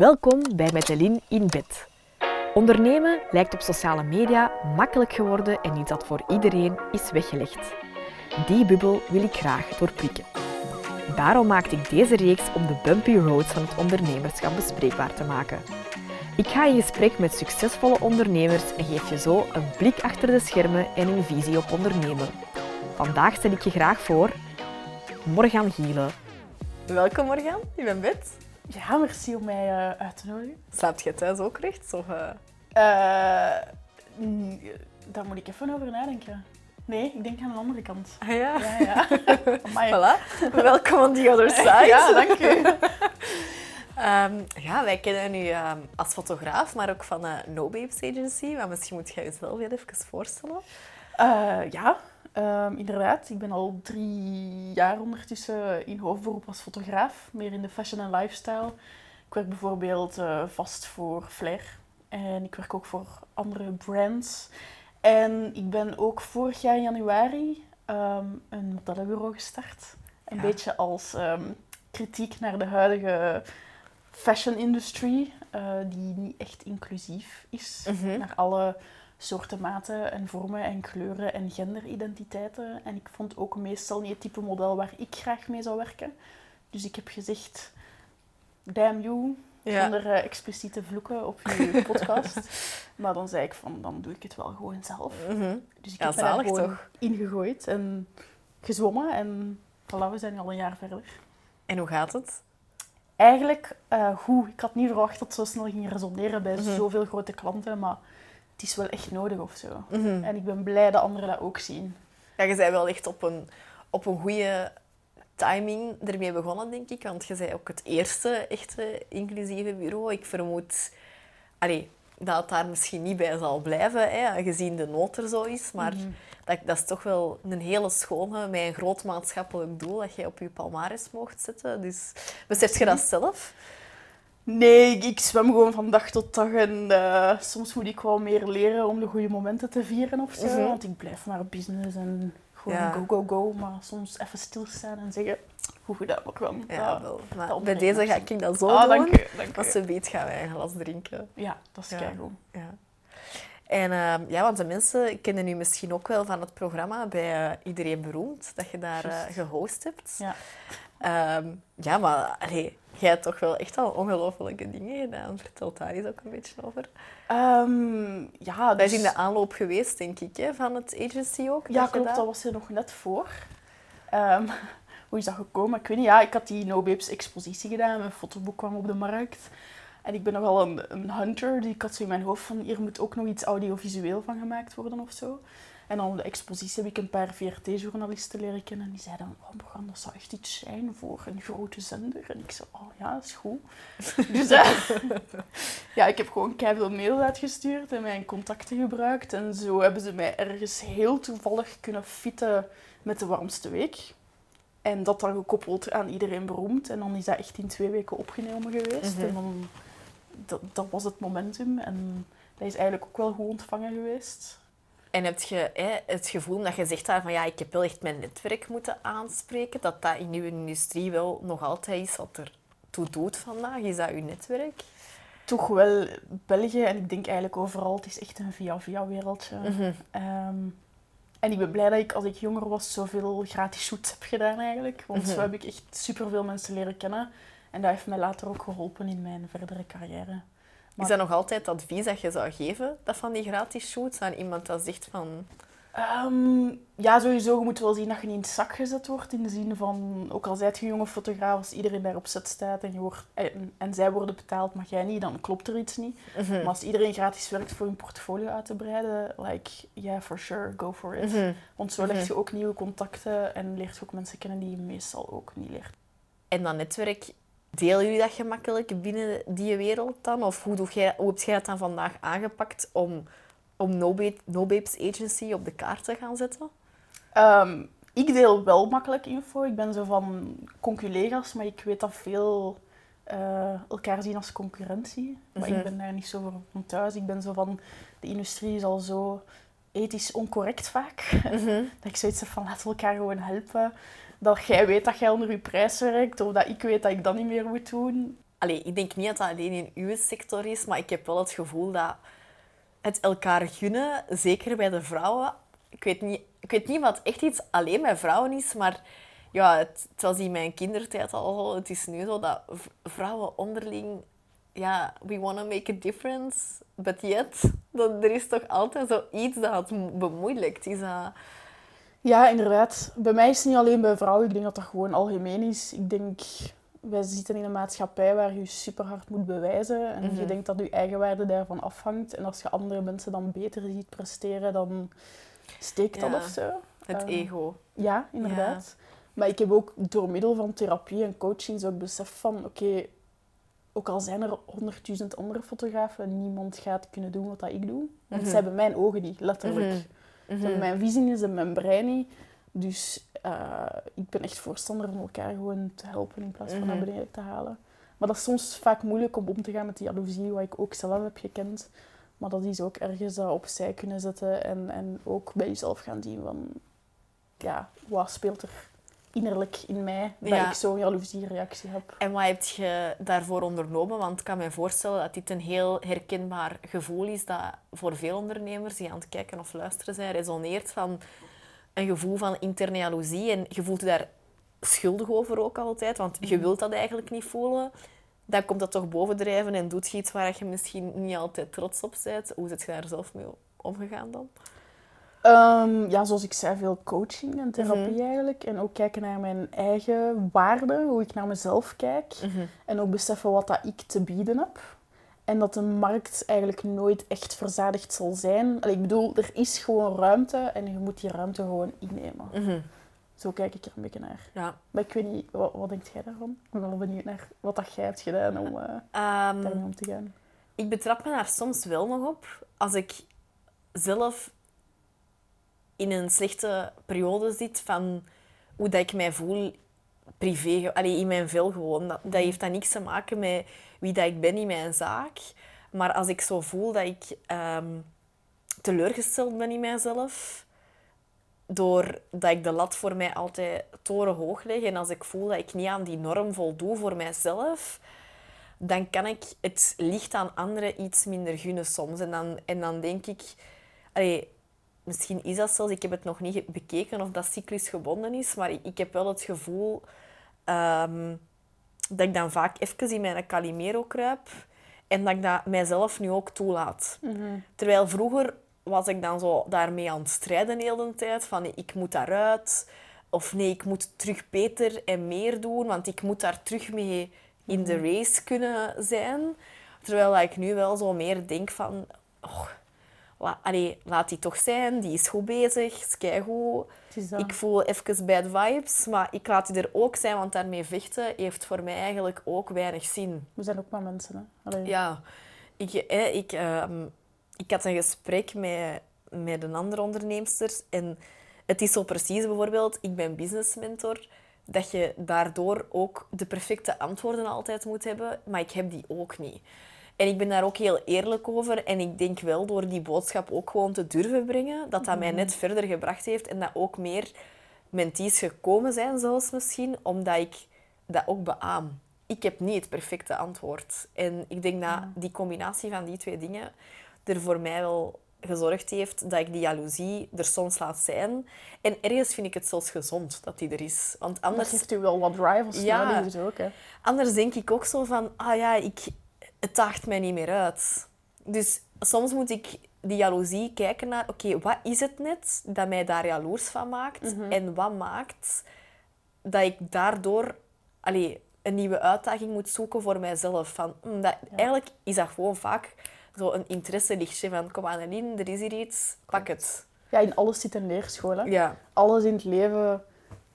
Welkom bij Metelin in bed. Ondernemen lijkt op sociale media makkelijk geworden en iets dat voor iedereen is weggelegd. Die bubbel wil ik graag doorprikken. Daarom maakte ik deze reeks om de bumpy roads van het ondernemerschap bespreekbaar te maken. Ik ga in gesprek met succesvolle ondernemers en geef je zo een blik achter de schermen en een visie op ondernemen. Vandaag stel ik je graag voor Morgan Gielen. Welkom Morgan, je bent bed. Ja, merci om mij uh, uit te nodigen. Slaapt je thuis ook rechts? Of, uh... Uh, daar moet ik even over nadenken. Nee, ik denk aan de andere kant. Ah ja? Ja, ja. voilà. Welkom on the other side. Ja, dank u. um, ja, wij kennen u um, als fotograaf, maar ook van uh, No Babes Agency. Maar misschien moet je jezelf heel even voorstellen. ja, Um, inderdaad, ik ben al drie jaar ondertussen in hoofdberoep als fotograaf, meer in de fashion en lifestyle. Ik werk bijvoorbeeld uh, vast voor Flair en ik werk ook voor andere brands. En ik ben ook vorig jaar in januari um, een modellenbureau gestart. Een ja. beetje als um, kritiek naar de huidige fashion industry, uh, die niet echt inclusief is Mhm. mm -hmm. naar alle soorten maten en vormen en kleuren en genderidentiteiten. En ik vond ook meestal niet het type model waar ik graag mee zou werken. Dus ik heb gezegd, damn you, Ja. zonder uh, expliciete vloeken op je podcast. maar dan zei ik van, dan doe ik het wel gewoon zelf. Mhm. Dus ik Ja, heb zalig gewoon toch? ingegooid en gezwommen. En voilà, we zijn al een jaar verder. En hoe gaat het? Eigenlijk uh, goed. Ik had niet verwacht dat het zo snel ging resoneren bij Mhm. zoveel grote klanten, maar het is wel echt nodig of zo. Mhm. En ik ben blij dat anderen dat ook zien. Ja, je bent wel echt op een, op een goede timing ermee begonnen, denk ik. Want je bent ook het eerste echte inclusieve bureau. Ik vermoed allee, dat het daar misschien niet bij zal blijven, hè, gezien de nood er zo is. Maar Mhm. dat, dat is toch wel een hele schone, met een groot maatschappelijk doel, dat jij op je palmares mocht zetten. Dus besef je dat zelf? Nee, ik, zwem gewoon van dag tot dag en eh, soms moet ik wel meer leren om de goede momenten te vieren of zo. Mhm. Want ik blijf maar business en gewoon Ja. go, go, go. Maar soms even stilstaan en zeggen hoe gedaan ook wel. Ja, Dat- wel. dat Maar bij deze ga ik dat zo Ah, doen. dank u. Dank Als ze weet, gaan wij een glas drinken. Ja, dat is Ja. keigoed. Ja. En ehm, ja, want de mensen kennen u misschien ook wel van het programma bij eh, Iedereen Beroemd, dat je daar eh, gehost hebt. Ja. Ehm, ja, maar allee, jij hebt toch wel echt al ongelofelijke dingen gedaan. Vertel daar eens ook een beetje over. Ehm, ja, Dat dus... is in de aanloop geweest, denk ik, hè, van het agency ook. Ja, klopt. daar- Dat was er nog net voor. Ehm, hoe is dat gekomen? Ik weet niet. Ja, ik had die No Babes expositie gedaan. Mijn fotoboek kwam op de markt. En ik ben nogal een, een hunter. Dus ik had zo in mijn hoofd van... Hier moet ook nog iets audiovisueel van gemaakt worden of zo. En dan op de expositie heb ik een paar VRT-journalisten leren kennen. En die zeiden, oh, Morgan, dat zou echt iets zijn voor een grote zender. En ik zei, oh ja, dat is goed. dus eh, ja, ik heb gewoon keiveel mails uitgestuurd en mijn contacten gebruikt. En zo hebben ze mij ergens heel toevallig kunnen fitten met de warmste week. En dat dan gekoppeld aan iedereen beroemd. En dan is dat echt in twee weken opgenomen geweest. Mhm. En dan, dat, dat was het momentum. En dat is eigenlijk ook wel goed ontvangen geweest. En heb je hè, het gevoel dat je zegt daar van ja, ik heb wel echt mijn netwerk moeten aanspreken, dat dat in uw industrie wel nog altijd is wat er toe doet vandaag? Is dat uw netwerk? Toch wel België en ik denk eigenlijk overal. Het is echt een via-via wereldje. Mhm. Ehm, en ik ben blij dat ik als ik jonger was zoveel gratis shoots heb gedaan eigenlijk. Want Mhm. zo heb ik echt superveel mensen leren kennen. En dat heeft mij later ook geholpen in mijn verdere carrière. Is dat nog altijd advies dat je zou geven, dat van die gratis shoots, aan iemand dat zegt van... Ehm, ja, sowieso. Je moet wel zien dat je niet in het zak gezet wordt. In de zin van, ook al zijt je een jonge fotograaf, als iedereen daar op zet staat en, je wordt, en, en zij worden betaald, maar jij niet, dan klopt er iets niet. Mhm. Maar als iedereen gratis werkt voor hun portfolio uit te breiden, like, yeah, for sure, go for it. Mhm. Want zo leg Mhm. je ook nieuwe contacten en leert je ook mensen kennen die je meestal ook niet leert. En dat netwerk, deel jullie dat gemakkelijk binnen die wereld dan? Of hoe, doe jij, hoe heb jij dat dan vandaag aangepakt om, om no, Ba- no Babes Agency op de kaart te gaan zetten? Ehm, ik deel wel makkelijk info. Ik ben zo van conculega's, maar ik weet dat veel eh, elkaar zien als concurrentie. Maar Mhm. ik ben daar niet zo voor van thuis. Ik ben zo van, de industrie is al zo ethisch oncorrect vaak. Dat ik zoiets heb van, laten we elkaar gewoon helpen. Dat jij weet dat jij onder je prijs werkt, of dat ik weet dat ik dat niet meer moet doen. Allee, ik denk niet dat dat alleen in uw sector is, maar ik heb wel het gevoel dat het elkaar gunnen, zeker bij de vrouwen... Ik weet niet, ik weet niet wat echt iets alleen bij vrouwen is, maar ja, het, was in mijn kindertijd al zo. Het is nu zo dat vrouwen onderling... Ja, we want to make a difference, but yet... Dat, er is toch altijd zoiets dat het bemoeilijkt. Is. Ja, inderdaad. Bij mij is het niet alleen bij vrouwen. Ik denk dat dat gewoon algemeen is. Ik denk, wij zitten in een maatschappij waar je super hard moet bewijzen. En Mhm. je denkt dat je eigenwaarde daarvan afhangt. En als je andere mensen dan beter ziet presteren, dan steekt dat Ja. of zo. Het Ehm, ego. Ja, inderdaad. Maar ik heb ook door middel van therapie en coaching zo ook besef van, oké, ook al zijn er honderdduizend andere fotografen, niemand gaat kunnen doen wat dat ik doe. Want Mhm. ze hebben mijn ogen niet, letterlijk. Mhm. Mhm. mijn visie ze hebben mijn brein niet. Dus eh, ik ben echt voorstander om elkaar gewoon te helpen in plaats van naar Mhm. beneden te halen. Maar dat is soms vaak moeilijk om om te gaan met die jaloezie, wat ik ook zelf heb gekend. Maar dat is ook ergens dat opzij kunnen zetten en, en ook bij jezelf gaan zien van... Ja, wat speelt er innerlijk in mij dat Ja. ik zo'n jaloeziereactie heb. En wat heb je daarvoor ondernomen? Want ik kan me voorstellen dat dit een heel herkenbaar gevoel is dat voor veel ondernemers die aan het kijken of luisteren zijn, resoneert van een gevoel van interne jaloezie. En je voelt je daar schuldig over ook altijd, want je wilt dat eigenlijk niet voelen. Dan komt dat toch bovendrijven en doet je iets waar je misschien niet altijd trots op bent. Hoe is je daar zelf mee omgegaan dan? Ehm, ja, zoals ik zei, veel coaching en therapie Mhm. eigenlijk. En ook kijken naar mijn eigen waarden, hoe ik naar mezelf kijk. En ook beseffen wat dat ik te bieden heb. En dat de markt eigenlijk nooit echt verzadigd zal zijn. Allee, ik bedoel, er is gewoon ruimte en je moet die ruimte gewoon innemen. Mhm. Zo kijk ik er een beetje naar. Ja. Maar ik weet niet, wat, wat denkt jij daarvan? Ik ben wel benieuwd naar wat dat jij hebt gedaan om eh Ehm, daarmee om te gaan. Ik betrap me daar soms wel nog op als ik zelf in een slechte periode zit van hoe dat ik mij voel privé, allee, in mijn vel gewoon. Dat, heeft dan niks te maken met wie dat ik ben in mijn zaak. Maar als ik zo voel dat ik ehm, teleurgesteld ben in mijzelf, doordat ik de lat voor mij altijd torenhoog leg en als ik voel dat ik niet aan die norm voldoe voor mijzelf, dan kan ik het licht aan anderen iets minder gunnen soms. En dan, en dan denk ik... Allee, misschien is dat zelfs... Ik heb het nog niet bekeken of dat cyclisch gebonden is, maar ik, ik heb wel het gevoel ehm, dat ik dan vaak even in mijn Calimero kruip en dat ik dat mijzelf nu ook toelaat. Terwijl vroeger was ik dan zo daarmee aan het strijden de hele tijd. Van ik moet daaruit. Of nee, ik moet terug beter en meer doen. Want ik moet daar terug mee in de race kunnen zijn. Terwijl ik nu wel zo meer denk van... Oh, la, allee, laat die toch zijn. Die is goed bezig. Is keigoed. Het is dat. Ik voel even bad vibes. Maar ik laat die er ook zijn. Want daarmee vechten heeft voor mij eigenlijk ook weinig zin. We zijn ook maar mensen, hè. Allee. Ja, ik, eh, ik, ehm, ik had een gesprek met, met een andere onderneemster. En het is zo precies bijvoorbeeld, ik ben business mentor, dat je daardoor ook de perfecte antwoorden altijd moet hebben. Maar ik heb die ook niet. En ik ben daar ook heel eerlijk over. En ik denk wel door die boodschap ook gewoon te durven brengen, dat dat mij net verder gebracht heeft. En dat ook meer mentees gekomen zijn, zelfs misschien, omdat ik dat ook beaam. Ik heb niet het perfecte antwoord. En ik denk dat die combinatie van die twee dingen er voor mij wel gezorgd heeft dat ik die jaloezie er soms laat zijn. En ergens vind ik het zelfs gezond dat die er is. Want Dat anders, geeft u wel wat drive als Ja. dus ook, hè. anders denk ik ook zo van, ah ja, ik, het daagt mij niet meer uit. Dus soms moet ik die jaloezie kijken naar, oké, wat is het net dat mij daar jaloers van maakt? En wat maakt dat ik daardoor allee, een nieuwe uitdaging moet zoeken voor mijzelf? Van, hm, dat, Eigenlijk is dat gewoon vaak zo een interesselichtje van, kom aan Aline, er is hier iets, pak het. Ja, in alles zit een leerschool, hè. Ja. Alles in het leven...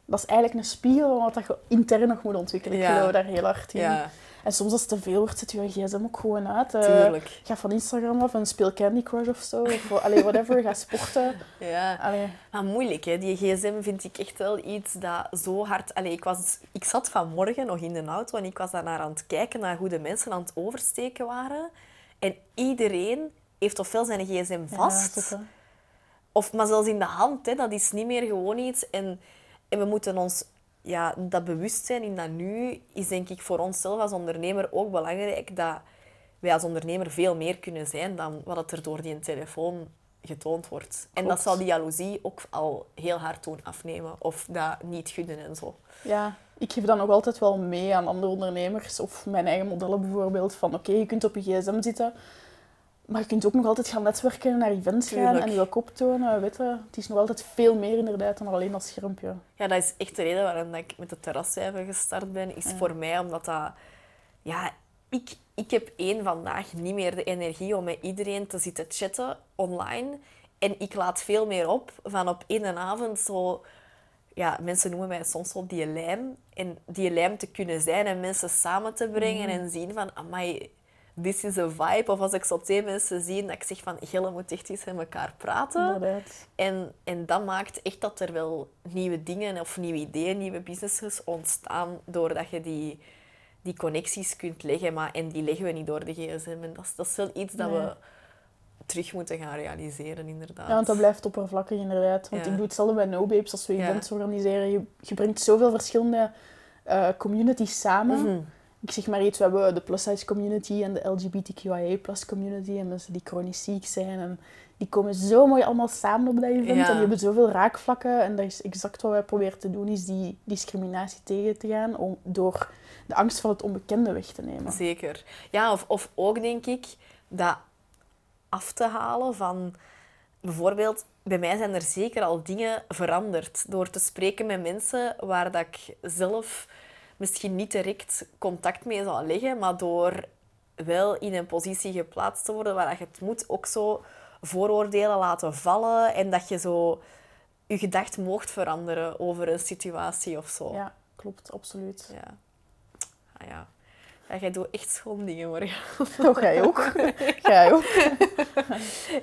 Dat is eigenlijk een spiegel van wat dat je intern nog moet ontwikkelen. Ik Ja. geloof daar heel hard in. Ja, En soms als het te veel wordt, zet je je gsm ook gewoon uit. Tuurlijk. Ga van Instagram af en speel Candy Crush of zo. Of allee, whatever. Ga sporten. Ja. Allee. Maar moeilijk, hè? Die gsm vind ik echt wel iets dat zo hard... Allee, ik, was, ik zat vanmorgen nog in de auto en ik was daar naar aan het kijken naar hoe de mensen aan het oversteken waren. En iedereen heeft ofwel zijn gsm vast, Ja, of, maar zelfs in de hand. Hè? Dat is niet meer gewoon iets. En, en we moeten ons ja, dat bewustzijn in dat nu is denk ik voor onszelf als ondernemer ook belangrijk dat wij als ondernemer veel meer kunnen zijn dan wat er door die telefoon getoond wordt. En dat zal die jaloezie ook al heel hard doen afnemen. Of dat niet gunnen en zo. Ja, ik geef dat nog altijd wel mee aan andere ondernemers of mijn eigen modellen bijvoorbeeld. Van oké, je kunt op je gsm zitten, maar je kunt ook nog altijd gaan netwerken, naar events gaan Tuurlijk. en je kop tonen. Weet je. Het is nog altijd veel meer inderdaad dan alleen dat schermpje. Ja, dat is echt de reden waarom ik met de terrascijfer gestart ben. Is voor mij omdat dat... Ja, ik, ik heb één vandaag niet meer de energie om met iedereen te zitten chatten online. En ik laat veel meer op van op één avond zo... Ja, mensen noemen mij soms wel die lijm. En die lijm te kunnen zijn en mensen samen te brengen en zien van... Amai, this is a vibe. Of als ik zo twee mensen zie, dat ik zeg van... Gillen moet echt eens met elkaar praten. Inderdaad. En, en dat maakt echt dat er wel nieuwe dingen of nieuwe ideeën, nieuwe businesses ontstaan doordat je die, die connecties kunt leggen. Maar, en die leggen we niet door de gsm. En dat, is, dat is wel iets dat Nee. we terug moeten gaan realiseren, inderdaad. Ja, want dat blijft oppervlakkig inderdaad. Want Ja. ik doe hetzelfde bij No Babes als we Ja. events organiseren. Je, je brengt zoveel verschillende eh, communities samen. Mhm. Ik zeg maar iets, we hebben de plus-size community en de LGBTQIA plus community en mensen die chronisch ziek zijn. En die komen zo mooi allemaal samen op dat event Ja. en die hebben zoveel raakvlakken. En dat is exact wat wij proberen te doen, is die discriminatie tegen te gaan om, door de angst van het onbekende weg te nemen. Zeker. Ja, of, of ook denk ik dat af te halen van bijvoorbeeld, bij mij zijn er zeker al dingen veranderd door te spreken met mensen waar dat ik zelf misschien niet direct contact mee zou leggen, maar door wel in een positie geplaatst te worden waar je het moet ook zo vooroordelen laten vallen en dat je zo je gedacht moogt veranderen over een situatie of zo. Ja, klopt, absoluut. Ja. Ah ja. Ja, jij doet echt schoon dingen, Morgan. Oh, jij ook? jij ook?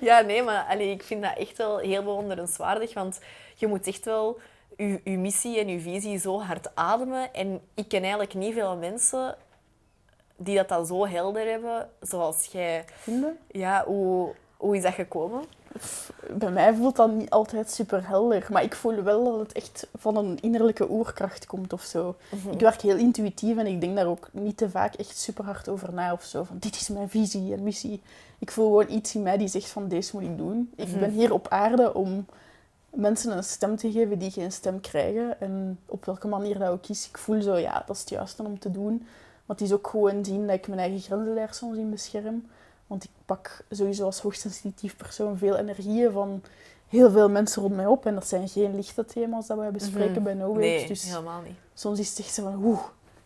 Ja, nee, maar allee, ik vind dat echt wel heel bewonderenswaardig. Want je moet echt wel je missie en je visie zo hard ademen. En ik ken eigenlijk niet veel mensen die dat dan zo helder hebben, zoals jij. Vinden? Ja, hoe, hoe is dat gekomen? Bij mij voelt dat niet altijd super helder, maar ik voel wel dat het echt van een innerlijke oerkracht komt of zo. Ik werk heel intuïtief en ik denk daar ook niet te vaak echt super hard over na of zo. Van dit is mijn visie en missie. Ik voel gewoon iets in mij die zegt van deze moet ik doen. Ik ben hier op aarde om mensen een stem te geven die geen stem krijgen. En op welke manier dat ook is. Ik voel zo, ja, dat is het juiste om te doen. Maar het is ook gewoon zien dat ik mijn eigen grenzen daar soms in bescherm. Want ik pak sowieso als hoogsensitief persoon veel energieën van heel veel mensen rond mij op. En dat zijn geen lichte thema's dat wij bespreken bij No. Nee, Dus helemaal niet. soms is het echt zo van, oeh,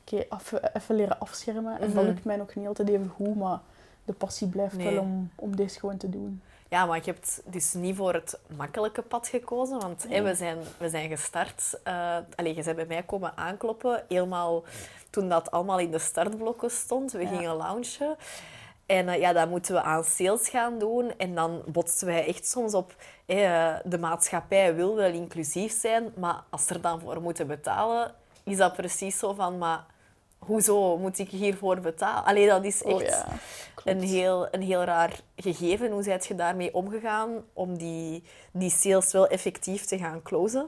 oké, even, even leren afschermen. En dat Mhm. lukt mij nog niet altijd even goed, maar de passie blijft Nee. wel om, om deze gewoon te doen. Ja, maar je hebt dus niet voor het makkelijke pad gekozen, want we, zijn, we zijn gestart. eh allee, je bent bij mij komen aankloppen, helemaal toen dat allemaal in de startblokken stond. We Ja. gingen launchen. En eh, ja, dan moeten we aan sales gaan doen. En dan botsten wij echt soms op... eh, de maatschappij wil wel inclusief zijn, maar als ze er dan voor moeten betalen, is dat precies zo van... Maar hoezo moet ik hiervoor betalen? Allee, dat is echt Oh ja, een heel, een heel raar gegeven. Hoe zijt je daarmee omgegaan om die, die sales wel effectief te gaan closen?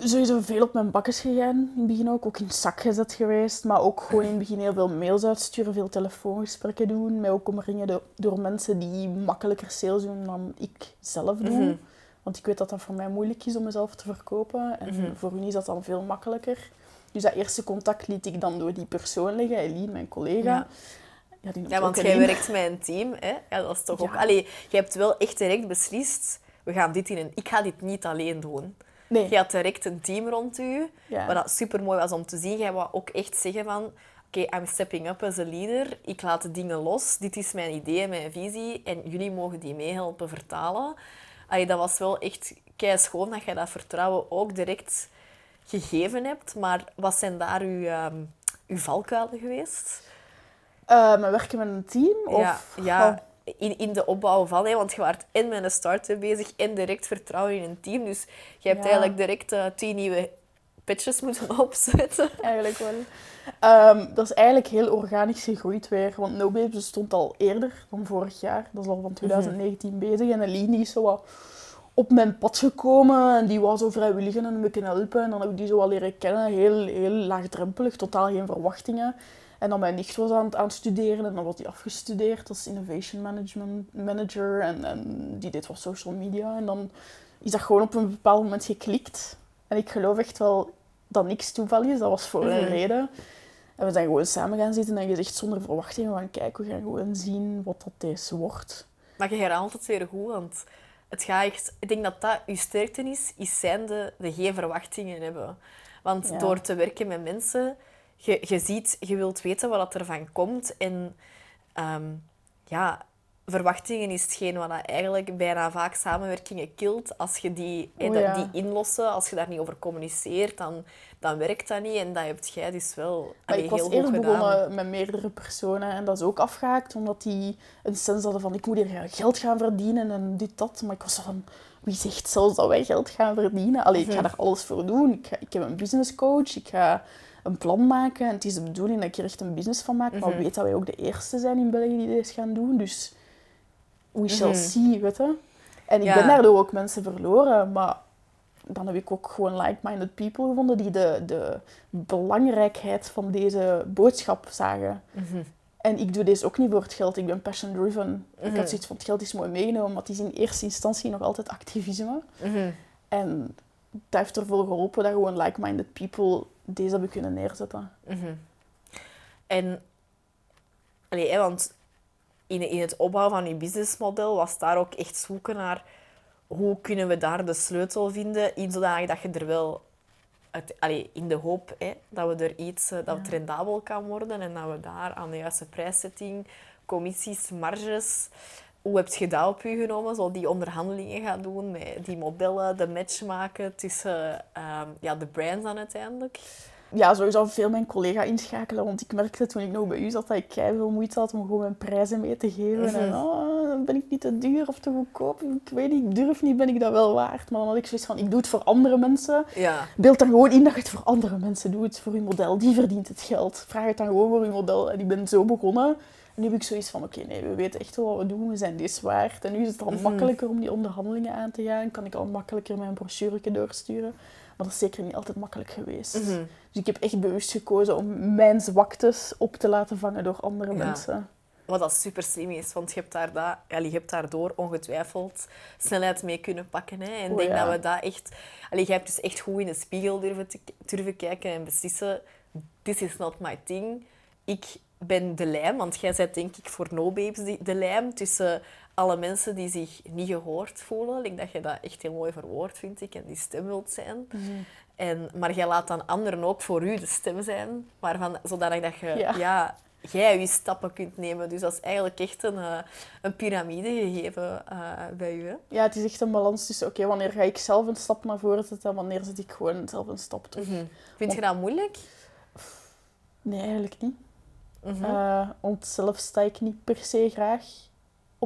Sowieso veel op mijn bakkes gegaan. In het begin ook, ook in het zak gezet geweest. Maar ook gewoon in het begin heel veel mails uitsturen, veel telefoongesprekken doen. Mij ook omringen do- door mensen die makkelijker sales doen dan ik zelf doe. Mhm. Want ik weet dat dat voor mij moeilijk is om mezelf te verkopen. En Mhm. voor hun is dat dan veel makkelijker. Dus dat eerste contact liet ik dan door die persoon liggen, Eline, mijn collega. Ja. Ja, want jij werkt met een team. Hè? Ja, dat is toch ook... Allee, je hebt wel echt direct beslist, we gaan dit in een... Ik ga dit niet alleen doen. Nee. Je had direct een team rond u, Ja. wat dat super mooi was om te zien. Jij wou ook echt zeggen van, oké, I'm stepping up as a leader. Ik laat de dingen los. Dit is mijn idee, mijn visie. En jullie mogen die meehelpen vertalen. Allee, dat was wel echt kei schoon dat jij dat vertrouwen ook direct gegeven hebt. Maar wat zijn daar uw, ehm, uw valkuilen geweest? Eh, maar werken met een team? Of... ja, ja in, in de opbouw van, hè, want je waart en met een start-up bezig en direct vertrouwen in een team. Dus je hebt Ja. eigenlijk direct eh, tien nieuwe pitches moeten opzetten. Eigenlijk wel. Ehm, dat is eigenlijk heel organisch gegroeid weer. Want No Babes bestond al eerder dan vorig jaar. Dat is al van 2019 bezig. En Eline die is zo wat op mijn pad gekomen en die was zo vrijwillig en een beetje helpen. En dan heb ik die zo al leren kennen, heel, heel laagdrempelig, totaal geen verwachtingen. En dan mijn nicht was aan het, aan het studeren en dan was die afgestudeerd als Innovation Management Manager en, en die deed wat social media. En dan is dat gewoon op een bepaald moment geklikt. En ik geloof echt wel dat niks toeval is, dat was voor een Mhm. reden. En we zijn gewoon samen gaan zitten en gezegd zonder verwachtingen van kijk, we gaan gewoon zien wat dat deze wordt. Maar je herhaalt het weer goed, want het gaat echt... Ik denk dat dat je sterkte is, is zijnde de geen verwachtingen hebben. Want Ja. door te werken met mensen, je, je ziet, je wilt weten wat er van komt. En ehm, ja, verwachtingen is hetgeen wat dat eigenlijk bijna vaak samenwerkingen kilt. Als je die, eh, Oh ja. die inlossen, als je daar niet over communiceert, dan, dan werkt dat niet. En dat heb jij dus wel allee, ik was heel eerst begonnen met meerdere personen en dat is ook afgehaakt omdat die een sens hadden van ik moet hier geld gaan verdienen en dit, dat. Maar ik was van, wie zegt zelfs dat wij geld gaan verdienen? Allee, ik ga Mhm. daar alles voor doen. Ik, ga, ik heb een business coach, ik ga een plan maken en het is de bedoeling dat ik er echt een business van maak. Maar Mhm. weet dat wij ook de eerste zijn in België die dit gaan doen, dus we shall Mhm. see, weet je. En ik Ja. ben daardoor ook mensen verloren, maar dan heb ik ook gewoon like-minded people gevonden die de, de belangrijkheid van deze boodschap zagen. Mhm. En ik doe deze ook niet voor het geld. Ik ben passion-driven. Ik Mhm. had zoiets van, het geld is mooi meegenomen, maar het is in eerste instantie nog altijd activisme. Mhm. En dat heeft ervoor geholpen dat gewoon like-minded people deze hebben kunnen neerzetten. Mhm. En, allee, hè, want in, in het opbouwen van je businessmodel was daar ook echt zoeken naar hoe kunnen we daar de sleutel vinden, in zodanig dat je er wel, uit, allee, in de hoop hè, dat we er iets, eh, dat het rendabel kan worden en dat we daar aan de juiste prijszetting, commissies, marges, hoe heb je dat op je genomen? Zo die onderhandelingen gaan doen met die modellen, de match maken tussen ehm, ja, de brands dan uiteindelijk. Ja, sowieso veel mijn collega inschakelen, want ik merkte toen ik nog bij u zat dat ik veel moeite had om gewoon mijn prijzen mee te geven. Mhm. En oh, dan ben ik niet te duur of te goedkoop. Ik weet niet, ik durf niet, ben ik dat wel waard. Maar dan had ik zoiets van, ik doe het voor andere mensen. Ja. Beeld dan gewoon in dat je het voor andere mensen doet, voor je model. Die verdient het geld. Vraag het dan gewoon voor je model. En ik ben zo begonnen. En nu heb ik zoiets van, oké, nee, we weten echt wel wat we doen. We zijn dit waard. En nu is het al Mhm. makkelijker om die onderhandelingen aan te gaan. Kan ik al makkelijker mijn brochure doorsturen. Maar dat is zeker niet altijd makkelijk geweest. Mhm. Dus ik heb echt bewust gekozen om mijn zwaktes op te laten vangen door andere Ja. mensen. Wat dat super slim is, want je hebt, daar dat, ja, je hebt daardoor ongetwijfeld snelheid mee kunnen pakken. Hè. En ik Oh, denk ja. dat we dat echt... Allee, je hebt dus echt goed in de spiegel durven, te, durven kijken en beslissen, this is not my thing. Ik ben de lijm, want jij bent denk ik voor No Babes de lijm tussen alle mensen die zich niet gehoord voelen. Ik denk dat je dat echt heel mooi verwoord, vind ik, en die stem wilt zijn. En, maar jij laat dan anderen ook voor u de stem zijn, waarvan, zodanig dat je Ja. ja. jij je stappen kunt nemen. Dus dat is eigenlijk echt een, eh, een piramide gegeven eh, bij u. Hè? Ja, het is echt een balans tussen, oké, wanneer ga ik zelf een stap naar voren zetten en wanneer zet ik gewoon zelf een stap terug. Vind je dat moeilijk? Nee, eigenlijk niet. Mhm. Eh, want zelf sta ik niet per se graag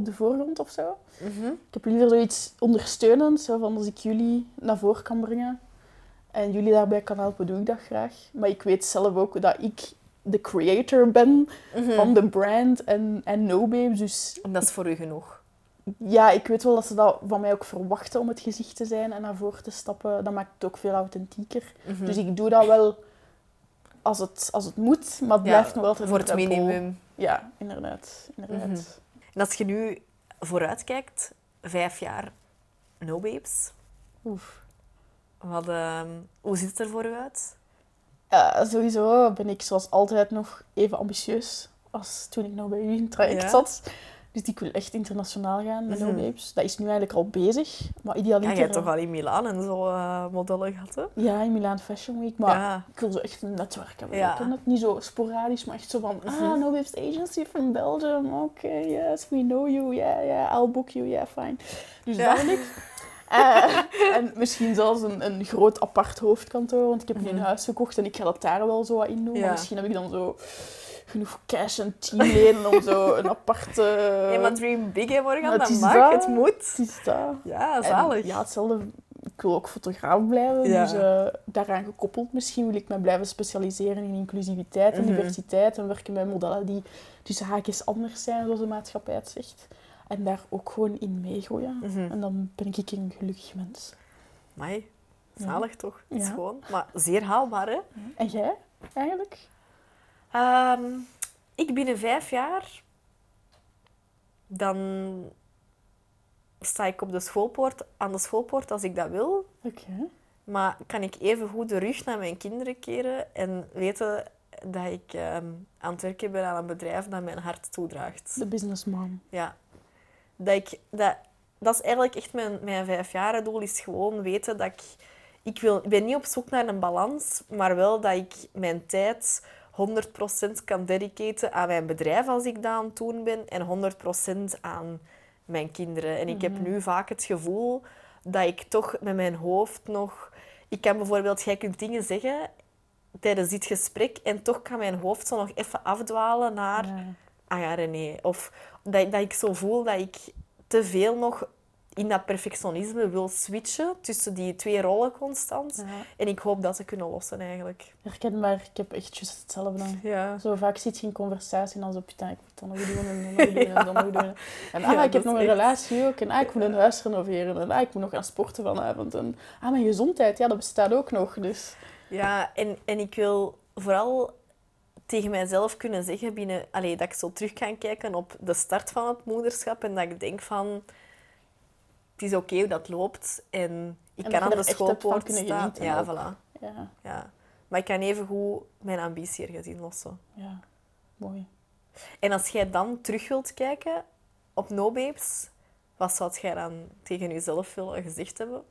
op de voorgrond of zo. Mhm. Ik heb liever zoiets ondersteunend, zo van als ik jullie naar voren kan brengen en jullie daarbij kan helpen, doe ik dat graag. Maar ik weet zelf ook dat ik de creator ben Mhm. van de brand en, en No Babes. Dus En dat is voor u genoeg. ja, ik weet wel dat ze dat van mij ook verwachten om het gezicht te zijn en naar voren te stappen. Dat maakt het ook veel authentieker. Mhm. Dus ik doe dat wel als het, als het moet, maar het Ja, blijft nog altijd voor het minimum. Ja, inderdaad. inderdaad. En als je nu vooruitkijkt, vijf jaar No Babes, Oef. wat, ehm, hoe ziet het er voor u uit? Sowieso ben ik zoals altijd nog even ambitieus als toen ik nog bij u in het traject Ja. zat. Dus ik wil echt internationaal gaan met Mhm. No Babes. Dat is nu eigenlijk al bezig. Maar Ja, idealiter... jij hebt toch al in Milaan en zo eh, modellen gehad, hè? Ja, in Milaan Fashion Week. Maar Ja. ik wil zo echt een netwerk hebben. Ja. Ik het niet zo sporadisch, maar echt zo van... Mhm. Ah, No Babes Agency from Belgium. Oké, yes, we know you. Yeah, yeah, I'll book you. Yeah, fine. Dus Ja. dat wil ik. Eh, en misschien zelfs een, een groot apart hoofdkantoor, want ik heb nu een Mhm. huis gekocht en ik ga dat daar wel zo wat in doen. Ja. Maar misschien heb ik dan zo genoeg cash en teamleden om zo een aparte... Ja, maar dream big, hè, Morgan. Dat is mag, dat. het moet. Het is dat. Ja, En zalig. ja, hetzelfde. Ik wil ook fotograaf blijven, Ja. dus eh, daaraan gekoppeld misschien wil ik me blijven specialiseren in inclusiviteit en Mhm. diversiteit en werken met modellen die tussen haakjes anders zijn, zoals de maatschappij het zegt. En daar ook gewoon in meegooien. Mhm. En dan ben ik een gelukkig mens. Amai, Ja. zalig toch? Is Ja. gewoon, maar zeer haalbaar, hè? En jij, eigenlijk? Ehm, ik binnen vijf jaar, dan sta ik op de schoolpoort, aan de schoolpoort als ik dat wil. Oké. Maar kan ik even goed de rug naar mijn kinderen keren en weten dat ik ehm, aan het werken ben aan een bedrijf dat mijn hart toedraagt. De businessmom. Ja. Dat, ik, dat, dat is eigenlijk echt mijn, mijn vijfjaren doel, is gewoon weten dat ik... Ik, wil, ik ben niet op zoek naar een balans, maar wel dat ik mijn tijd 100% kan dedicaten aan mijn bedrijf als ik dat aan het doen ben en 100% aan mijn kinderen. En ik heb nu vaak het gevoel dat ik toch met mijn hoofd nog... Ik kan bijvoorbeeld, jij kunt dingen zeggen tijdens dit gesprek en toch kan mijn hoofd zo nog even afdwalen naar Ja. ah ja, René. Of dat, dat ik zo voel dat ik te veel nog in dat perfectionisme wil switchen tussen die twee rollen constant. Ja. En ik hoop dat te kunnen lossen eigenlijk. Herkenbaar, ik heb echt juist hetzelfde. Ja. Zo vaak zit je in conversatie en dan zo, putain, ik moet dat nog doen en dan nog doen en dan nog doen. En ah, ik heb nog een relatie ook. En ah, ik moet een huis renoveren. En ah, ik moet nog gaan sporten vanavond. En ah, mijn gezondheid, ja, dat bestaat ook nog. Dus Ja, en, en ik wil vooral tegen mijzelf kunnen zeggen binnen, allee, dat ik zo terug kan kijken op de start van het moederschap en dat ik denk van, het is oké hoe dat loopt en ik En kan aan de schoolpoort staan. Ja, voilà. ja, Ja. Maar ik kan even goed mijn ambitie ergens in lossen. ja, mooi. En als jij dan terug wilt kijken op No Babes, wat zou jij dan tegen jezelf willen gezegd hebben?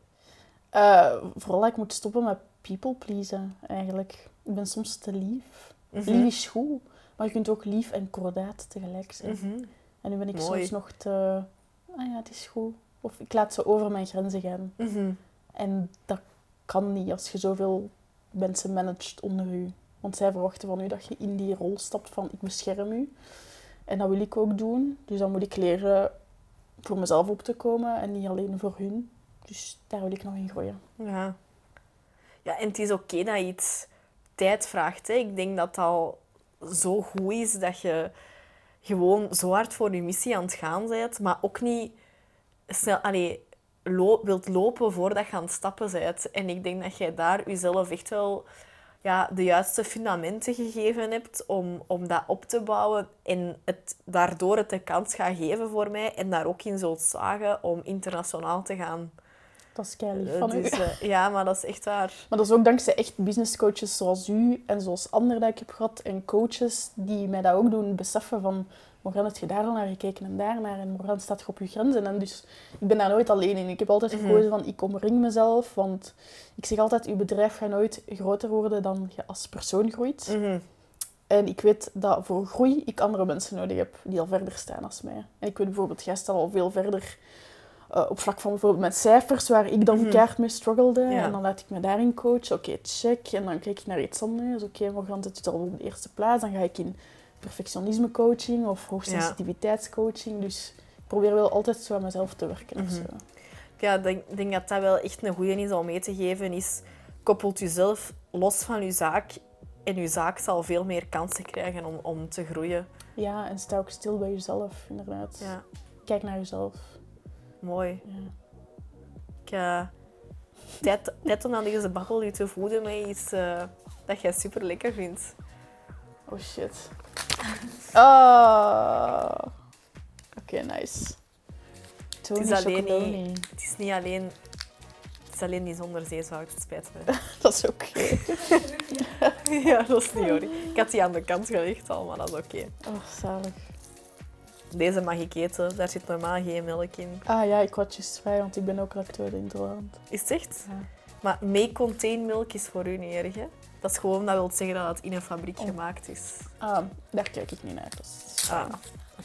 Eh, vooral dat ik moet stoppen met people pleasen, eigenlijk. Ik ben soms te lief. Mhm. Lief is goed, maar je kunt ook lief en kordaat tegelijk zijn. Mhm. En nu ben ik Mooi. soms nog te... Ah ja, het is goed. Of ik laat ze over mijn grenzen gaan. Mhm. En dat kan niet als je zoveel mensen managt onder u. Want zij verwachten van u dat je in die rol stapt van ik bescherm u. En dat wil ik ook doen. Dus dan moet ik leren voor mezelf op te komen en niet alleen voor hun. Dus daar wil ik nog in gooien. Ja. Ja, en het is oké dat iets tijd vraagt. Hè. Ik denk dat het al zo goed is dat je gewoon zo hard voor je missie aan het gaan bent, maar ook niet snel allee, lo- wilt lopen voordat je aan het stappen bent. En ik denk dat jij daar jezelf echt wel ja, de juiste fundamenten gegeven hebt om, om dat op te bouwen en het, daardoor het de kans gaat geven voor mij en daar ook in zult slagen om internationaal te gaan. Dat is kei lief Eh, van u. dus, eh, ja, maar dat is echt waar. Maar dat is ook dankzij echt businesscoaches zoals u en zoals anderen dat ik heb gehad. En coaches die mij dat ook doen beseffen van... Morgan, heb je daar al naar gekeken en daar naar? En Morgan, staat je op je grenzen? En dus, ik ben daar nooit alleen in. Ik heb altijd Mhm. gekozen van, ik omring mezelf. Want ik zeg altijd, je bedrijf gaat nooit groter worden dan je als persoon groeit. Mhm. En ik weet dat voor groei ik andere mensen nodig heb die al verder staan als mij. En ik weet bijvoorbeeld, jij staat al veel verder eh, op vlak van bijvoorbeeld met cijfers, waar ik dan keihard mee struggelde. Ja. En dan laat ik me daarin coachen. Oké, check. En dan kijk ik naar iets anders. Oké, Morgan zit al op de eerste plaats. Dan ga ik in perfectionisme coaching of hoogsensitiviteitscoaching. Dus ik probeer wel altijd zo aan mezelf te werken. of Mhm. zo. Ja, ik denk, denk dat dat wel echt een goede is om mee te geven. Is, koppelt jezelf los van je zaak. En je zaak zal veel meer kansen krijgen om, om te groeien. Ja, en sta ook stil bij jezelf, inderdaad. Ja, Kijk naar jezelf. Mooi. Ja. Ik, eh, tijd, tijd om aan deze babbel u te voeden met iets eh, dat jij super lekker vindt. Oh shit. Oh. Oké, nice. Tony Het is alleen Chocoloni. Het is niet alleen... Het is alleen niet zonder zeezout, het spijt me. Dat is oké. ja, dat is niet hoor. Ik had die aan de kant gelegd al, maar dat is oké. Oh, zalig. Deze mag ik eten, daar zit normaal geen melk in. Ah ja, ik had juist vrij, want ik ben ook lactose intolerant. Is het echt? Ja. Maar may contain milk is voor u niet erg, hè? Dat is gewoon, dat wil zeggen dat het in een fabriek Oh. gemaakt is. Ah, daar kijk ik niet naar. Is Ah,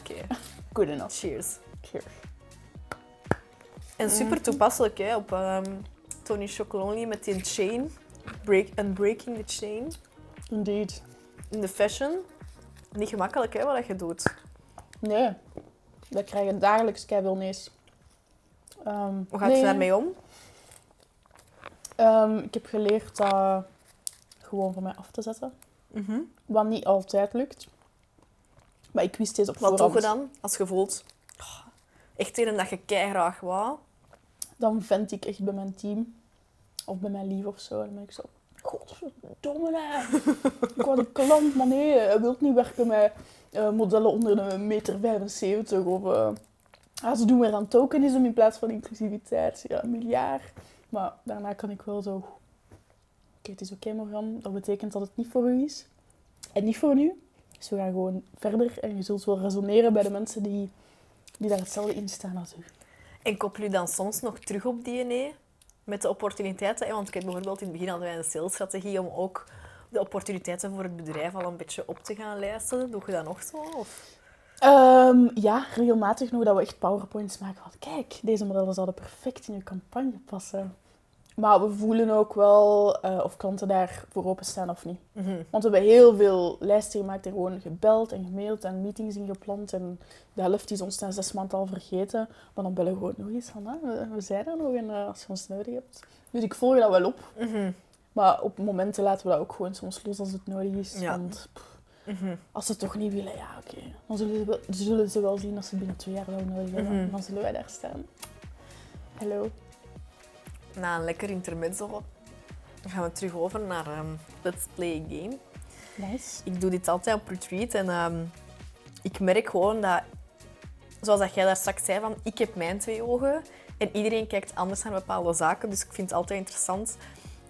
oké. good enough. Cheers. Cheers. En super toepasselijk, hè, op ehm, Tony Chocolonely met die chain. Break, unbreaking the chain. Indeed. In de fashion. Niet gemakkelijk, hè, wat je doet. Nee, dat krijg je dagelijks keiveel nee's. Ehm, Hoe gaat nee, daarmee om? ehm, ik heb geleerd dat gewoon van mij af te zetten. Mhm. Wat niet altijd lukt. Maar ik wist deze op Wat doe voorhand. je dan als je voelt... "Oh, Echt een dat je keihard wou. Dan vent ik echt bij mijn team. Of bij mijn lief of zo. Dan ben ik zo... Godverdomme, ik wou een klant, maar nee, hij wil niet werken met eh, modellen onder een meter 75. Of uh, ze doen weer aan tokenisme in plaats van inclusiviteit. Ja, miljard. Maar daarna kan ik wel zo... Oké, het is oké, okay, Morgan. Dat betekent dat het niet voor u is. En niet voor nu. Dus we gaan gewoon verder. En je zult wel resoneren bij de mensen die, die daar hetzelfde in staan als u. En koppel je dan soms nog terug op DNA? Met de opportuniteiten? Want ik heb bijvoorbeeld in het begin hadden wij een salesstrategie om ook de opportuniteiten voor het bedrijf al een beetje op te gaan lijsten. Doe je dat nog zo? Of? Um, ja, regelmatig nog dat we echt powerpoints maken van kijk, deze modellen zouden perfect in je campagne passen. Maar we voelen ook wel uh, of klanten daar voor openstaan of niet. Mm -hmm. Want we hebben heel veel lijsten gemaakt en gewoon gebeld en gemaild en meetings ingepland. En de helft is ons na zes maanden al vergeten. Maar dan bellen we gewoon nog eens van, ah, we, we, zijn er nog en uh, als je ons nodig hebt. Dus ik volg dat wel op. Mm -hmm. Maar op momenten laten we dat ook gewoon soms los als het nodig is. Ja. Want pff, Mm -hmm. als ze het toch niet willen, ja oké. Okay. Dan zullen ze, wel, zullen ze wel zien als ze binnen twee jaar wel nodig hebben. Mhm. Dan zullen wij daar staan. Hallo. Na een lekker intermezzo gaan we terug over naar um, Let's Play a Game. Nice. Ik doe dit altijd op retreat en um, ik merk gewoon dat, zoals dat jij daar straks zei, van ik heb mijn twee ogen en iedereen kijkt anders naar bepaalde zaken. Dus ik vind het altijd interessant.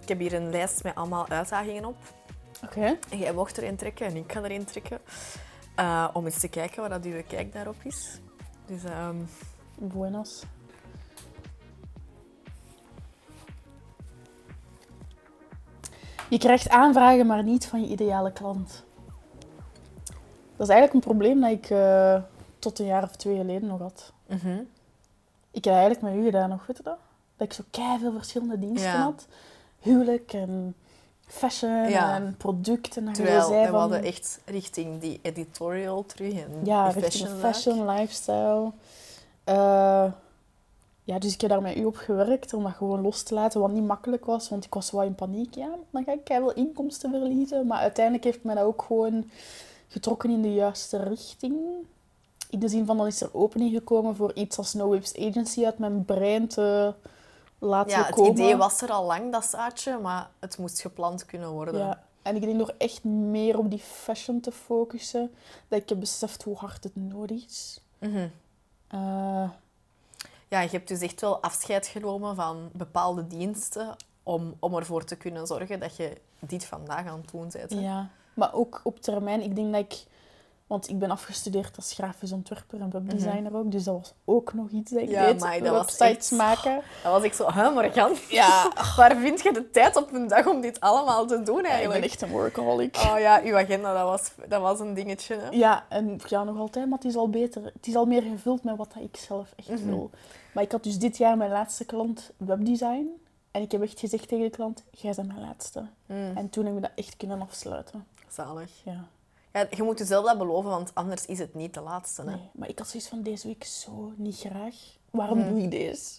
Ik heb hier een lijst met allemaal uitdagingen op. Oké. Okay. En jij mocht erin trekken en ik ga erin trekken. Uh, om eens te kijken wat dat uw kijk daarop is. Dus, um... Buenos. Je krijgt aanvragen, maar niet van je ideale klant. Dat is eigenlijk een probleem dat ik uh, tot een jaar of twee geleden nog had. Mm -hmm. Ik heb eigenlijk met u gedaan nog, weet je dat? Dat ik zo veel verschillende diensten Ja. had. Huwelijk en fashion Ja. en producten. En Terwijl we van, hadden echt richting die editorial terug en Ja, die richting fashion. fashion, lifestyle. Eh, ja, dus ik heb daar met u op gewerkt om dat gewoon los te laten, wat niet makkelijk was, want ik was wel in paniek. Ja, dan ga ik wel inkomsten verliezen. Maar uiteindelijk heeft mij dat ook gewoon getrokken in de juiste richting. In de zin van, dan is er opening gekomen voor iets als No Whips Agency uit mijn brein te laten Ja, het komen. idee was er al lang, dat zaadje, maar het moest geplant kunnen worden. Ja, en ik denk door echt meer op die fashion te focussen, dat ik heb beseft hoe hard het nodig is. Mhm. Eh, Ja, je hebt dus echt wel afscheid genomen van bepaalde diensten om, om ervoor te kunnen zorgen dat je dit vandaag aan het doen bent. hè. Ja, maar ook op termijn. Ik denk dat ik... Want ik ben afgestudeerd als grafisch ontwerper en webdesigner ook. Dus dat was ook nog iets dat ik Ja, deed. amai, dat was Websites echt- maken. Dan was ik zo, hè Morgan, Ja, waar vind je de tijd op een dag om dit allemaal te doen ik ben eigenlijk? echt een workaholic. Oh ja, uw agenda, dat was, dat was een dingetje. Hè? Ja, en ja, nog altijd, maar het is al beter. Het is al meer gevuld met wat dat ik zelf echt Mhm. wil. Maar ik had dus dit jaar mijn laatste klant webdesign. En ik heb echt gezegd tegen de klant, jij bent mijn laatste. Mm, En toen hebben we dat echt kunnen afsluiten. zalig. Ja. Ja, je moet jezelf dat beloven, want anders is het niet de laatste. Hè? Nee, maar ik had zoiets van deze week zo niet graag. Waarom doe ik deze?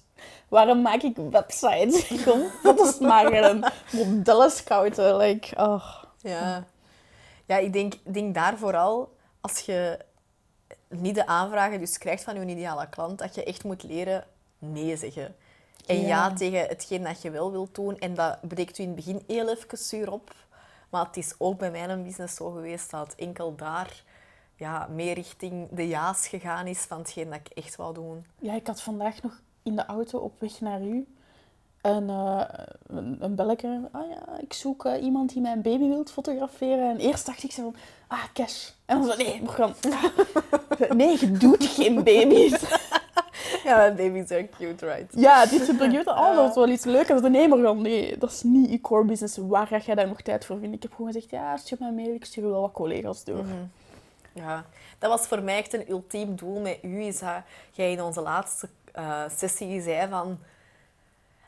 Waarom maak ik websites? Gewoon foto's maken en modellen scouten. Like, oh. Ja, ja ik denk, ik denk daar vooral, als je niet de aanvragen dus krijgt van je ideale klant, dat je echt moet leren nee zeggen. En ja, Ja. tegen hetgeen dat je wel wilt doen. En dat breekt u in het begin heel even zuur op. Maar het is ook bij mijn business zo geweest dat het enkel daar ja, meer richting de ja's gegaan is van hetgeen dat ik echt wou doen. Ja, ik had vandaag nog in de auto op weg naar u een, eh, een, belletje. Ah ja, ik zoek eh, iemand die mijn baby wilt fotograferen. En eerst dacht ik zo van, ah, cash. En dan zo, nee, ah, nee, je doet geen baby's. Ja, baby's are cute, right? Ja, dit is benieuwd. Oh, dat is wel iets leukers. Nee, Morgan, nee, dat is niet je core business. Waar ga jij daar nog tijd voor vinden? Ik heb gewoon gezegd, ja, stuur mij mail. Ik stuur wel wat collega's door. Mhm. Ja, dat was voor mij echt een ultiem doel met u. Is dat jij in onze laatste eh, sessie zei van...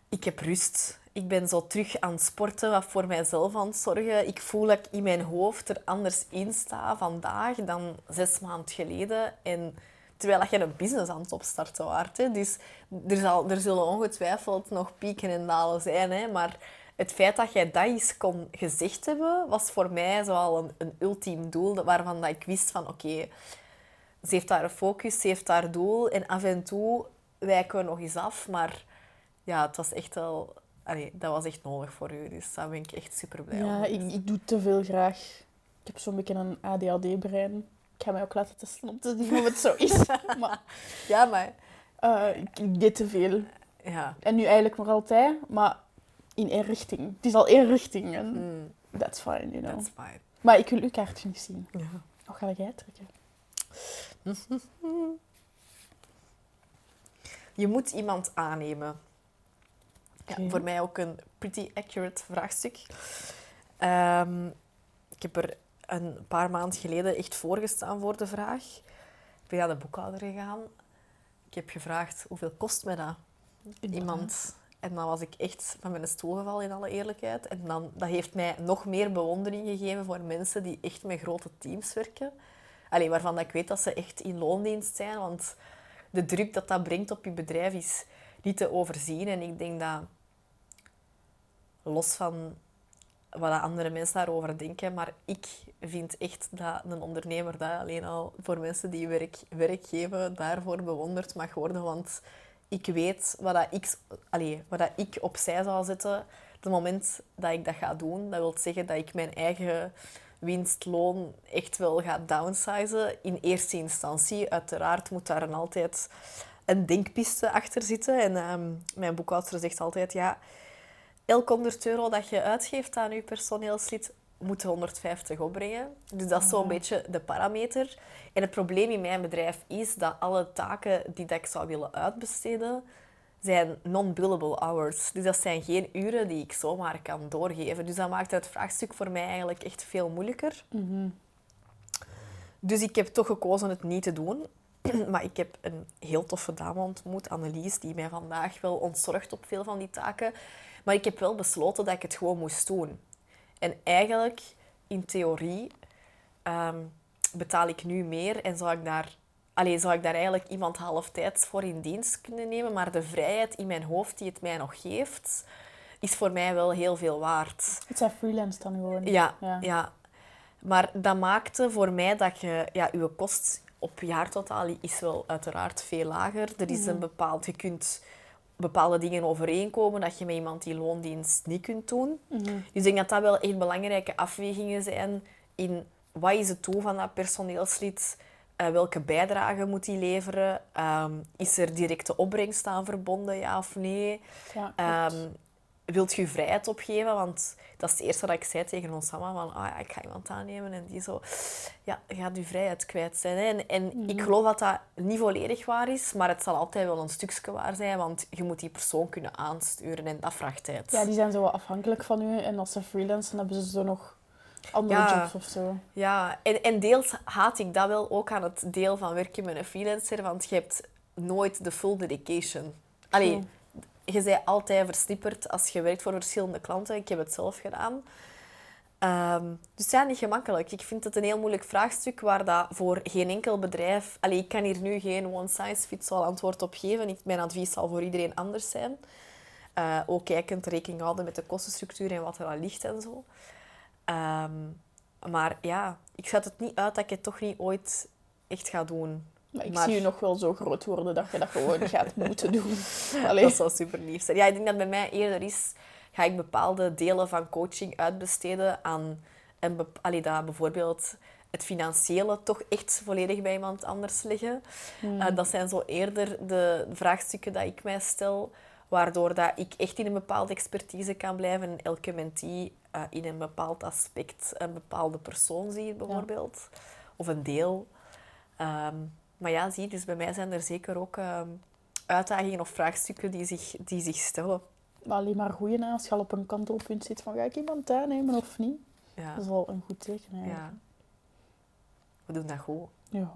Ik heb rust. Ik ben zo terug aan het sporten, wat voor mijzelf aan het zorgen. Ik voel dat ik in mijn hoofd er anders in sta vandaag dan zes maanden geleden. En terwijl dat je een business aan het opstarten waart. Hè. Dus er, zal, er zullen ongetwijfeld nog pieken en dalen zijn. Hè. Maar het feit dat jij dat eens kon gezegd hebben, was voor mij zoal een, een ultiem doel. Waarvan dat ik wist van, oké, ze heeft daar een focus, ze heeft haar doel. En af en toe wijken we nog eens af. Maar ja, het was echt wel... Allee, dat was echt nodig voor u. Dus daar ben ik echt super blij Ja, om. ik, ik doe te veel graag. Ik heb zo'n beetje een ADHD-brein. Ik ga mij ook laten testen om te zien of het zo is. maar Ja, maar... eh, ik, deed te veel. Ja. En nu eigenlijk nog altijd, maar in één richting. Het is al één richting en Mm, that's fine, you know. that's fine. Maar ik wil uw kaartje niet zien. Ja. Wat ga jij trekken? Je moet iemand aannemen. Ja, voor mij ook een pretty accurate vraagstuk. Ehm, ik heb er een paar maanden geleden echt voorgestaan voor de vraag. Ik ben naar de boekhouder gegaan. Ik heb gevraagd, hoeveel kost mij dat? Iemand. En dan was ik echt van mijn stoel gevallen, in alle eerlijkheid. En dan, dat heeft mij nog meer bewondering gegeven voor mensen die echt met grote teams werken. Allee, waarvan dat ik weet dat ze echt in loondienst zijn. Want de druk dat dat brengt op je bedrijf is niet te overzien. En ik denk dat, los van wat andere mensen daarover denken, maar ik vind echt dat een ondernemer dat alleen al voor mensen die werk, werk geven, daarvoor bewonderd mag worden. Want ik weet wat, dat ik, allee, wat dat ik opzij zal zetten het moment dat ik dat ga doen. Dat wil zeggen dat ik mijn eigen winstloon echt wel ga downsizen in eerste instantie. Uiteraard moet daar altijd een denkpiste achter zitten. En ehm, mijn boekhoudster zegt altijd, ja, elk 100 euro dat je uitgeeft aan je personeelslid, moet 150 opbrengen. Dus dat is zo'n Ja. beetje de parameter. En het probleem in mijn bedrijf is dat alle taken die dat ik zou willen uitbesteden, zijn non-billable hours. Dus dat zijn geen uren die ik zomaar kan doorgeven. Dus dat maakt het vraagstuk voor mij eigenlijk echt veel moeilijker. Mhm. Dus ik heb toch gekozen het niet te doen. Maar ik heb een heel toffe dame ontmoet, Annelies, die mij vandaag wel ontzorgt op veel van die taken. Maar ik heb wel besloten dat ik het gewoon moest doen. En eigenlijk, in theorie, ehm, betaal ik nu meer en zou ik daar... Allee, zou ik daar eigenlijk iemand halftijds voor in dienst kunnen nemen, maar de vrijheid in mijn hoofd die het mij nog geeft, is voor mij wel heel veel waard. Het zijn freelance dan gewoon. Ja, Ja. ja. Maar dat maakte voor mij dat je... Ja, je kost op jaartotaal is wel uiteraard veel lager. Er is een bepaald... Je kunt bepaalde dingen overeenkomen dat je met iemand die loondienst niet kunt doen. Mhm. Dus ik denk dat dat wel echt belangrijke afwegingen zijn in wat is het doel van dat personeelslid, Eh, welke bijdrage moet die leveren, Ehm, is er directe opbrengst aan verbonden, ja of nee. Ja, klopt. Wilt je vrijheid opgeven? Want dat is het eerste dat ik zei tegen ons allemaal. Van, ah ja, ik ga iemand aannemen. En die zo... Ja, je gaat je vrijheid kwijt zijn. Hè. En, en ik geloof dat dat niet volledig waar is. Maar het zal altijd wel een stukje waar zijn. Want je moet die persoon kunnen aansturen. En dat vraagt tijd. ja, die zijn zo wat afhankelijk van u. En als ze freelance dan hebben ze zo nog andere Ja. jobs of zo. Ja, en, en deels haat ik dat wel ook aan het deel van werken met een freelancer. Want je hebt nooit de full dedication. Allee, Zo. Je bent altijd versnipperd als je werkt voor verschillende klanten. Ik heb het zelf gedaan. Ehm, dus ja, niet gemakkelijk. Ik vind het een heel moeilijk vraagstuk waar dat voor geen enkel bedrijf... Allee, ik kan hier nu geen one-size-fits-all antwoord op geven. Ik, mijn advies zal voor iedereen anders zijn. Eh, ook kijkend rekening houden met de kostenstructuur en wat er al ligt en zo. Ehm, maar ja, ik zet het niet uit dat ik het toch niet ooit echt ga doen. Maar ik Maar- zie je nog wel zo groot worden dat je dat gewoon gaat moeten doen. Allee. Dat zou super lief zijn. Ja, ik denk dat bij mij eerder is, ga ik bepaalde delen van coaching uitbesteden aan bep- allee, dat bijvoorbeeld het financiële toch echt volledig bij iemand anders liggen. Hmm. Eh, dat zijn zo eerder de vraagstukken dat ik mij stel, waardoor dat ik echt in een bepaalde expertise kan blijven en elke mentee eh, in een bepaald aspect een bepaalde persoon ziet, bijvoorbeeld. Of een deel. Ehm, maar ja, zie dus bij mij zijn er zeker ook ehm, uitdagingen of vraagstukken die zich, die zich stellen. Maar alleen maar goeie na als je al op een kantelpunt zit van ga ik iemand aannemen of niet. Ja. Dat is wel een goed teken eigenlijk. ja. We doen dat goed. Ja.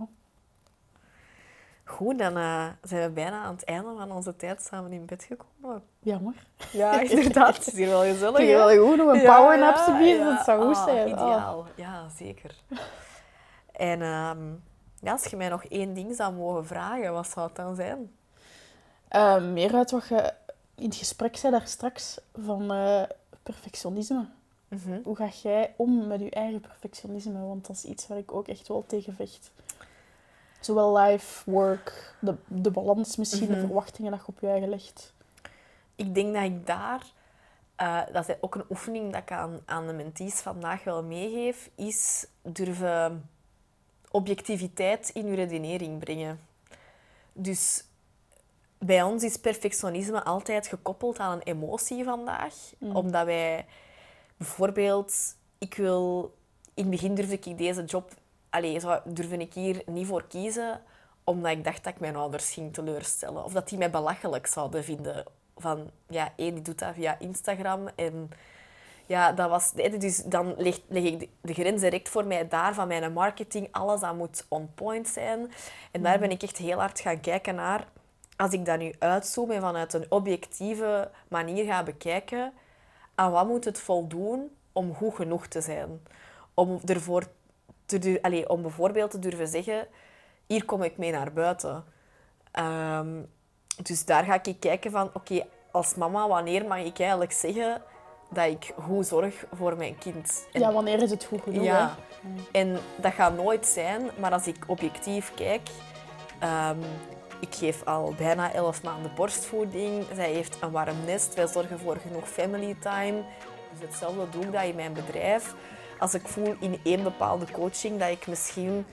Goed, dan eh, zijn we bijna aan het einde van onze tijd samen in bed gekomen. Jammer. Ja, inderdaad. Het is hier wel gezellig. Hè? wel gewoon nog een Ja, powernap ja, ja. Dat zou goed Ah, zijn. Ah. Ideaal, ja, zeker. En ehm, ja, als je mij nog één ding zou mogen vragen, wat zou het dan zijn? Eh, meer uit wat je in het gesprek zei daar straks van eh, perfectionisme. Mhm. Hoe ga jij om met je eigen perfectionisme? Want dat is iets waar ik ook echt wel tegen vecht. Zowel life, work, de, de balans misschien, de Mhm. verwachtingen dat je op je eigen legt. Ik denk dat ik daar, eh, dat is ook een oefening dat ik aan, aan de mentees vandaag wel meegeef, is durven objectiviteit in je redenering brengen. Dus bij ons is perfectionisme altijd gekoppeld aan een emotie vandaag. Mhm. Omdat wij bijvoorbeeld, ik wil, in het begin durfde ik deze job, allee, zou, durfde ik hier niet voor kiezen, omdat ik dacht dat ik mijn ouders ging teleurstellen. Of dat die mij belachelijk zouden vinden. Van, ja, één, die doet dat via Instagram. En ja, dat was... Dus dan leg, leg ik de, de grens direct voor mij daar, van mijn marketing. Alles, dat moet on point zijn. En daar ben ik echt heel hard gaan kijken naar... Als ik dat nu uitzoom en vanuit een objectieve manier ga bekijken, aan wat moet het voldoen om goed genoeg te zijn? Om, ervoor te, allee, om bijvoorbeeld te durven zeggen, hier kom ik mee naar buiten. Ehm, dus daar ga ik kijken van, oké, als mama, wanneer mag ik eigenlijk zeggen dat ik goed zorg voor mijn kind? En- Ja, wanneer is het goed genoeg? ja. hè? En dat gaat nooit zijn, maar als ik objectief kijk, ehm, ik geef al bijna 11 maanden borstvoeding. Zij heeft een warm nest. Wij zorgen voor genoeg family time. Dus hetzelfde doe ik dat in mijn bedrijf. Als ik voel in één bepaalde coaching dat ik misschien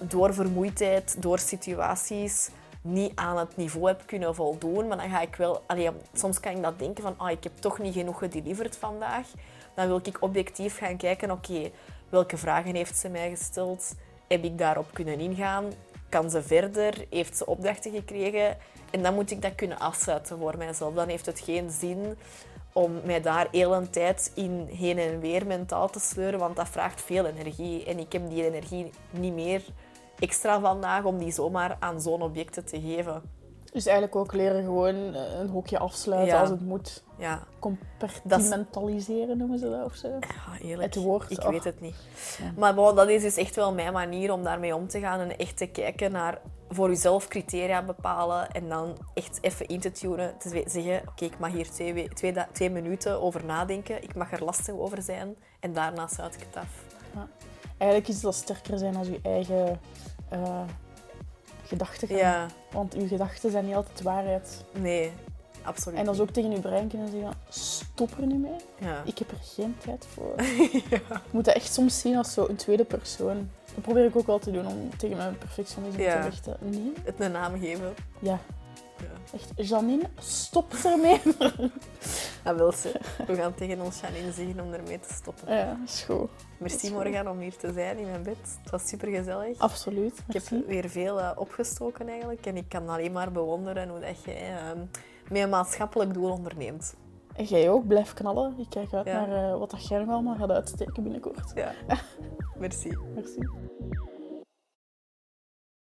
door vermoeidheid, door situaties niet aan het niveau heb kunnen voldoen, maar dan ga ik wel... Soms kan ik dat denken van, ah, ik heb toch niet genoeg gedeliverd vandaag. Dan wil ik objectief gaan kijken, oké, welke vragen heeft ze mij gesteld? Heb ik daarop kunnen ingaan? Kan ze verder? Heeft ze opdrachten gekregen? En dan moet ik dat kunnen afsluiten voor mijzelf. Dan heeft het geen zin om mij daar heel een tijd in heen en weer mentaal te sleuren, want dat vraagt veel energie. En ik heb die energie niet meer extra vandaag om die zomaar aan zo'n objecten te geven. Dus eigenlijk ook leren gewoon eh, een hokje afsluiten Ja. als het moet. Ja, Compartimentaliseren noemen ze dat of zo. ja eerlijk. Het woord, Ik weet het niet. Ja. Maar bon, dat is dus echt wel mijn manier om daarmee om te gaan en echt te kijken naar voor jezelf criteria bepalen en dan echt even in te tunen. Te ze- zeggen, oké, ik mag hier twee, we- twee, twee minuten over nadenken. Ik mag er lastig over zijn. En daarna sluit ik het af. Eigenlijk is dat sterker zijn als je eigen eh gedachten. Ja, Want je gedachten zijn niet altijd waarheid. nee, absoluut En dat is ook tegen je brein kunnen zeggen, stop er nu mee. Ja. Ik heb er geen tijd voor. Je moet dat echt soms zien als zo een tweede persoon. Dat probeer ik ook wel te doen om tegen mijn perfectionisme Ja. te richten. Nee, Het een naam geven. ja, Ja. Echt. Janine, stop ermee. Dat wil ze. We gaan tegen ons Janine zeggen om ermee te stoppen. ja, is goed. Merci Morgan om hier te zijn in mijn bed. Het was super gezellig. Absoluut. Ik heb merci. weer veel eh, opgestoken eigenlijk. En ik kan alleen maar bewonderen hoe dat jij ehm, met een maatschappelijk doel onderneemt. En jij ook, blijf knallen. Ik kijk uit Ja. naar eh, wat dat jij nog allemaal gaat uitsteken binnenkort. Ja. Merci. Merci.